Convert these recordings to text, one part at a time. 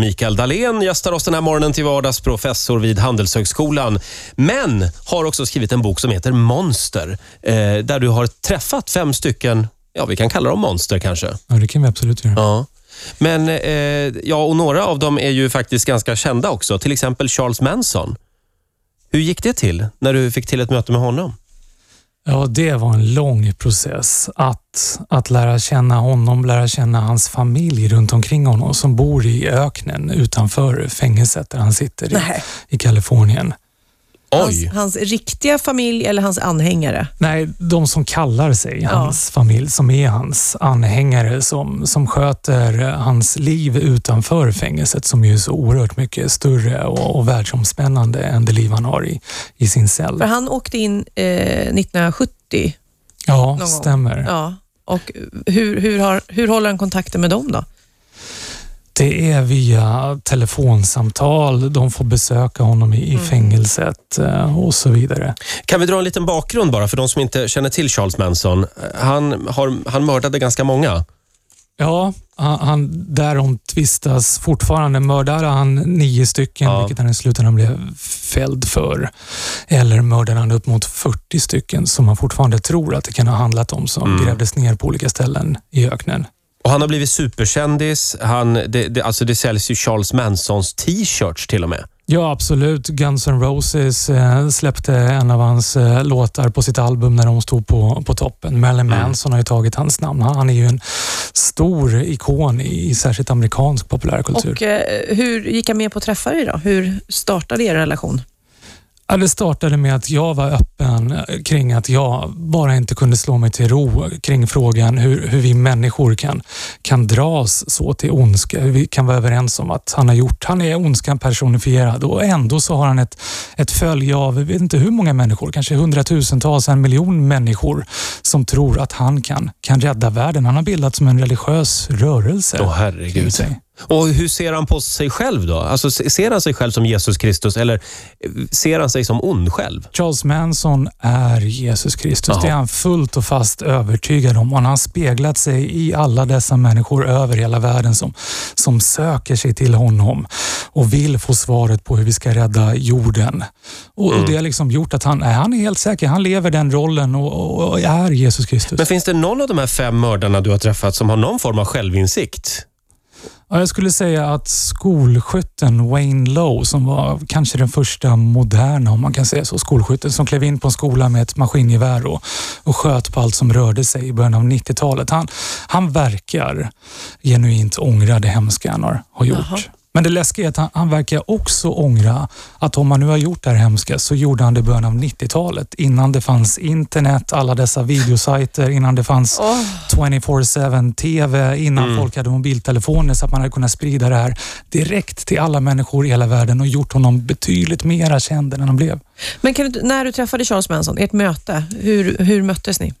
Mikael Dahlén gästar oss den här morgonen till vardags, professor vid Handelshögskolan. Men har också skrivit en bok som heter Monster, eh, där du har träffat fem stycken, ja vi kan kalla dem monster kanske. Ja, det kan vi absolut göra. Ja. Men, eh, ja, och några av dem är ju faktiskt ganska kända också. Till exempel Charles Manson. Hur gick det till när du fick till ett möte med honom? Ja, det var en lång process att, att lära känna honom, lära känna hans familj runt omkring honom som bor i öknen utanför fängelset där han sitter i, i Kalifornien. Hans, hans riktiga familj eller hans anhängare? Nej, de som kallar sig hans familj, som är hans anhängare, som, som sköter hans liv utanför fängelset som ju är så oerhört mycket större och, och världsomspännande än det liv han har i, i sin cell. För han åkte in eh, 1970. Ja, stämmer. Ja. Och hur, hur, har, hur håller han kontakten med dem då? Det är via telefonsamtal, de får besöka honom i, i fängelset eh, och så vidare. Kan vi dra en liten bakgrund bara för de som inte känner till Charles Manson? Han, har, han mördade ganska många. Ja, han, han, därom tvistas fortfarande. Mördade han nio stycken, Ja. vilket han i slutändan blev fälld för. Eller mördade han upp mot 40 stycken som man fortfarande tror att det kan ha handlat om, som Mm. grävdes ner på olika ställen i öknen. Och Han har blivit superkändis. Han, det, det, alltså det säljs ju Charles Mansons t-shirts till och med. Ja, absolut. Guns N' Roses eh, släppte en av hans eh, låtar på sitt album när de stod på, på toppen. Marilyn Mm. Manson har ju tagit hans namn. Han han är ju en stor ikon i, i särskilt amerikansk populärkultur. Och eh, hur gick han med på att träffa dig då? Hur startade er relation? Ja, det startade med att jag var öppen eh, kring att jag bara inte kunde slå mig till ro kring frågan hur, hur vi människor kan, kan dras så till ondska. Hur vi kan vara överens om att han har gjort, han är ondskan personifierad och ändå så har han ett, ett följe av, jag vet inte hur många människor, kanske hundratusentals, en miljon människor som tror att han kan, kan rädda världen. Han har bildat som en religiös rörelse. Åh kring herregud. Och hur ser han på sig själv då? Alltså, se- ser han sig själv som Jesus Kristus eller eh, ser han sig som ond själv? Charles Manson är Jesus Kristus. Jaha. Det är han fullt och fast övertygad om. Och han har speglat sig i alla dessa människor över hela världen som, som söker sig till honom och vill få svaret på hur vi ska rädda jorden. Och, och Det har liksom gjort att han, han är helt säker. Han lever den rollen och, och, och är Jesus Kristus. Men finns det någon av de här fem mördarna du har träffat som har någon form av självinsikt? Ja, jag skulle säga att skolskytten Wayne Lowe, som var kanske den första moderna, om man kan säga så, skolskytten som klev in på en skola med ett maskingevär och, och sköt på allt som rörde sig i början av 90-talet. Han, han verkar genuint ångra det hemska han har, har gjort. Jaha. Men det läskiga är att han, han verkar också ångra att om han nu har gjort det här hemska så gjorde han det i början av 90-talet. Innan det fanns internet, alla dessa videosajter, innan det fanns Åh, 24-7 TV innan folk hade mobiltelefoner så att man hade kunnat sprida det här direkt till alla människor i hela världen och gjort honom betydligt mera känd än han blev. Men kan du, när du träffade Charles Manson, ert möte, hur, hur möttes ni?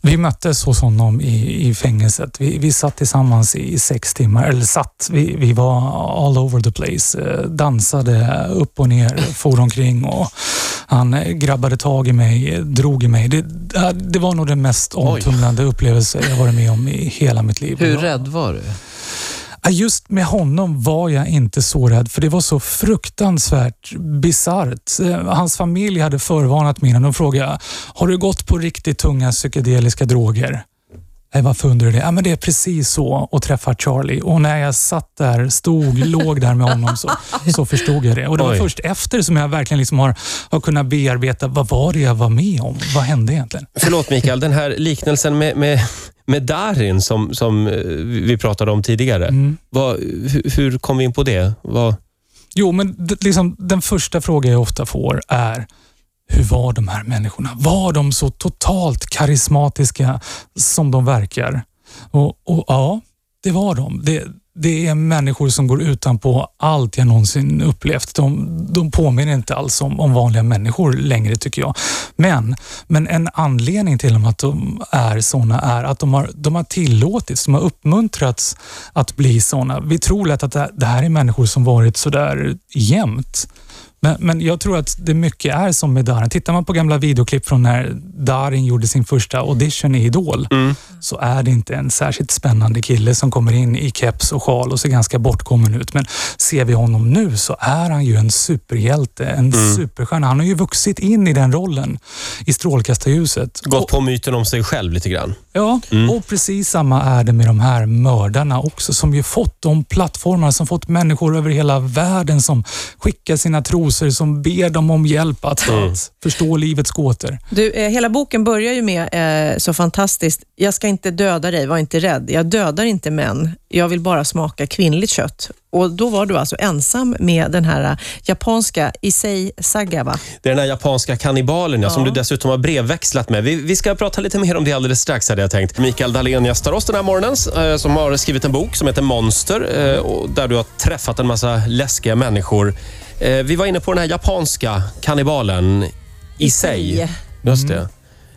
Vi möttes hos honom i, i fängelset. Vi, vi satt tillsammans i sex timmar, eller satt, vi, vi var all over the place. Eh, Dansade upp och ner, for omkring och han eh, grabbade tag i mig, drog i mig. Det, det var nog den mest omtumlande upplevelse jag varit med om i hela mitt liv. Hur rädd var du? Just med honom var jag inte så rädd, för det var så fruktansvärt bisarrt. Eh, Hans familj hade förvarnat mig innan. De frågade, har du gått på riktigt tunga psykedeliska droger? Nej, varför undrar du det? Ja, men det är precis så att träffa Charlie. Och när jag satt där, stod, låg där med honom så, så förstod jag det. Och det var Oj. först efter som jag verkligen liksom har, har kunnat bearbeta, vad var det jag var med om? Vad hände egentligen? Förlåt Mikael, den här liknelsen med, med, med Darin som, som eh, vi pratade om tidigare. Mm. Vad, hur, hur kom vi in på det? Vad, Jo, men liksom, den första frågan jag ofta får är hur var de här människorna? Var de så totalt karismatiska som de verkar? Och, och ja, det var de. Det, det är människor som går utanpå allt jag någonsin upplevt. De, de påminner inte alls om, om vanliga människor längre tycker jag. Men, men en anledning till att de är såna är att de har, de har tillåtits, de har uppmuntrats att bli såna. Vi tror lätt att det här är människor som varit sådär jämt. Men, men jag tror att det mycket är som med Darin. Tittar man på gamla videoklipp från när Darin gjorde sin första audition i Idol, Mm. så är det inte en särskilt spännande kille som kommer in i keps och sjal och ser ganska bortkommen ut. Men ser vi honom nu så är han ju en superhjälte, en Mm. superstjärna. Han har ju vuxit in i den rollen i strålkastarljuset. Gått på myten om sig själv lite grann. Ja, Mm. och precis samma är det med de här mördarna också, som ju fått de plattformar, som fått människor över hela världen som skickar sina trosor, som ber dem om hjälp att, Mm. att förstå livets gåtor. Du, eh, hela boken börjar ju med, eh, så fantastiskt, jag ska inte döda dig, var inte rädd. Jag dödar inte män, jag vill bara smaka kvinnligt kött. Och Då var du alltså ensam med den här eh, japanska Issei Sagawa. Det är den här japanska kannibalen ja, som du dessutom har brevväxlat med. Vi, vi ska prata lite mer om det alldeles strax hade jag tänkt. Mikael Dahlén gästar oss den här morgonen eh, som har skrivit en bok som heter Monster eh, och där du har träffat en massa läskiga människor. Eh, vi var inne på den här japanska kannibalen Issei. Just det.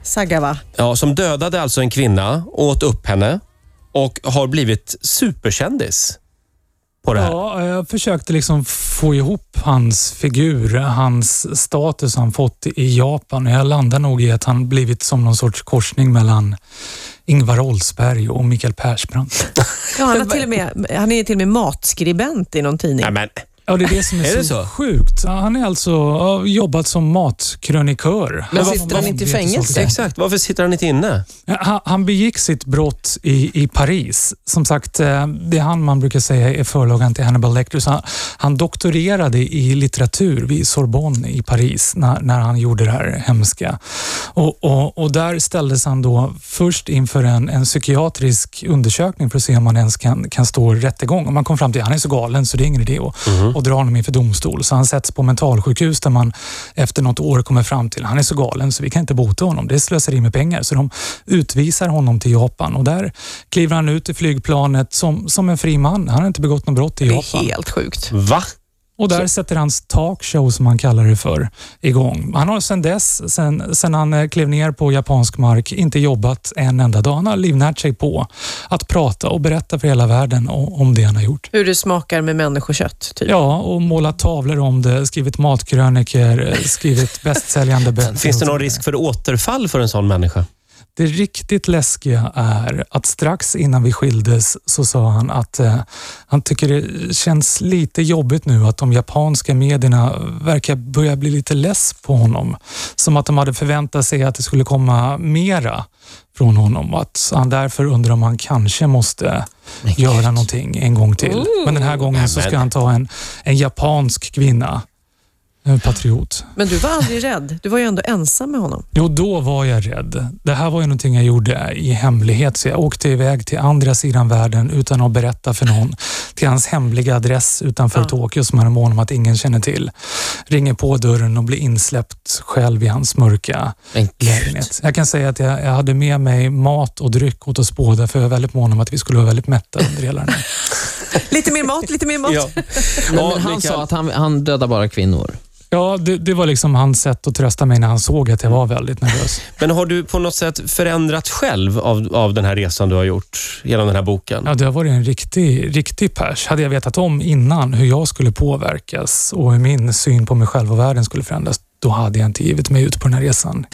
Sagawa. Ja, som dödade alltså en kvinna, åt upp henne och har blivit superkändis på det här. Ja, jag försökte liksom få ihop hans figur, hans status han fått i Japan. Jag landar nog i att han blivit som någon sorts korsning mellan Ingvar Oldsberg och Mikael Persbrandt. Ja, han, har till och med, han är till och med matskribent i någon tidning. Nej, men, Ja, det är det som är, Är så, så? sjukt. Han är alltså har jobbat som matkrönikör. Men Han- sitter han inte i fängelse? exakt. Varför sitter han inte inne? Han, han begick sitt brott i, i Paris. Som sagt, eh, det är han man brukar säga är förlagan till Hannibal Lecter. Så han, han doktorerade i litteratur vid Sorbonne i Paris när, när han gjorde det här hemska. Och, och, och där ställdes han då först inför en, en psykiatrisk undersökning för att se om han ens kan, kan stå rättegång. Och man kom fram till att han är så galen så det är ingen idé att, att dra honom inför domstol. Så han sätts på mentalsjukhus där man efter något år kommer fram till att han är så galen så vi kan inte bota honom. Det är slöseri med pengar. Så de utvisar honom till Japan och där kliver han ut i flygplanet som, som en fri man. Han har inte begått något brott i det Japan. är helt sjukt. Va? Och där sätter hans talkshow, som han kallar det för, igång. Han har sedan dess, sen, sen han eh, klev ner på japansk mark, inte jobbat en enda dag. Han har livnärt sig på att prata och berätta för hela världen om det han har gjort. Hur det smakar med människokött. Typ. Ja, och målat tavlor om det, skrivit matkröniker, eh, skrivit bästsäljande böcker. Finns det så någon risk för återfall för en sån människa? Det riktigt läskiga är att strax innan vi skildes så sa han att eh, han tycker det känns lite jobbigt nu att de japanska medierna verkar börja bli lite less på honom. Som att de hade förväntat sig att det skulle komma mera från honom och att han därför undrar om han kanske måste göra någonting en gång till. Men den här gången så ska han ta en, en japansk kvinna, en patriot. Men du var aldrig rädd. Du var ju ändå ensam med honom. Jo, då var jag rädd. Det här var ju någonting jag gjorde i hemlighet, så jag åkte iväg till andra sidan världen utan att berätta för någon. Till hans hemliga adress utanför Ja. Tokyo som han är mån om att ingen känner till. Ringer på dörren och blir insläppt själv i hans mörka lägenhet. Jag kan säga att jag, jag hade med mig mat och dryck åt oss båda, för jag var väldigt mån om att vi skulle vara väldigt mätta under hela den här. Lite mer mat, lite mer mat. Ja. Men, Ja, men han Mikael. sa att han, han dödar bara kvinnor. Ja, det, det var liksom hans sätt att trösta mig när han såg att jag var väldigt nervös. Men har du på något sätt förändrat själv av, av den här resan du har gjort genom den här boken? Ja, det har varit en riktig, riktig pers. Hade jag vetat om innan hur jag skulle påverkas och hur min syn på mig själv och världen skulle förändras, då hade jag inte givit mig ut på den här resan.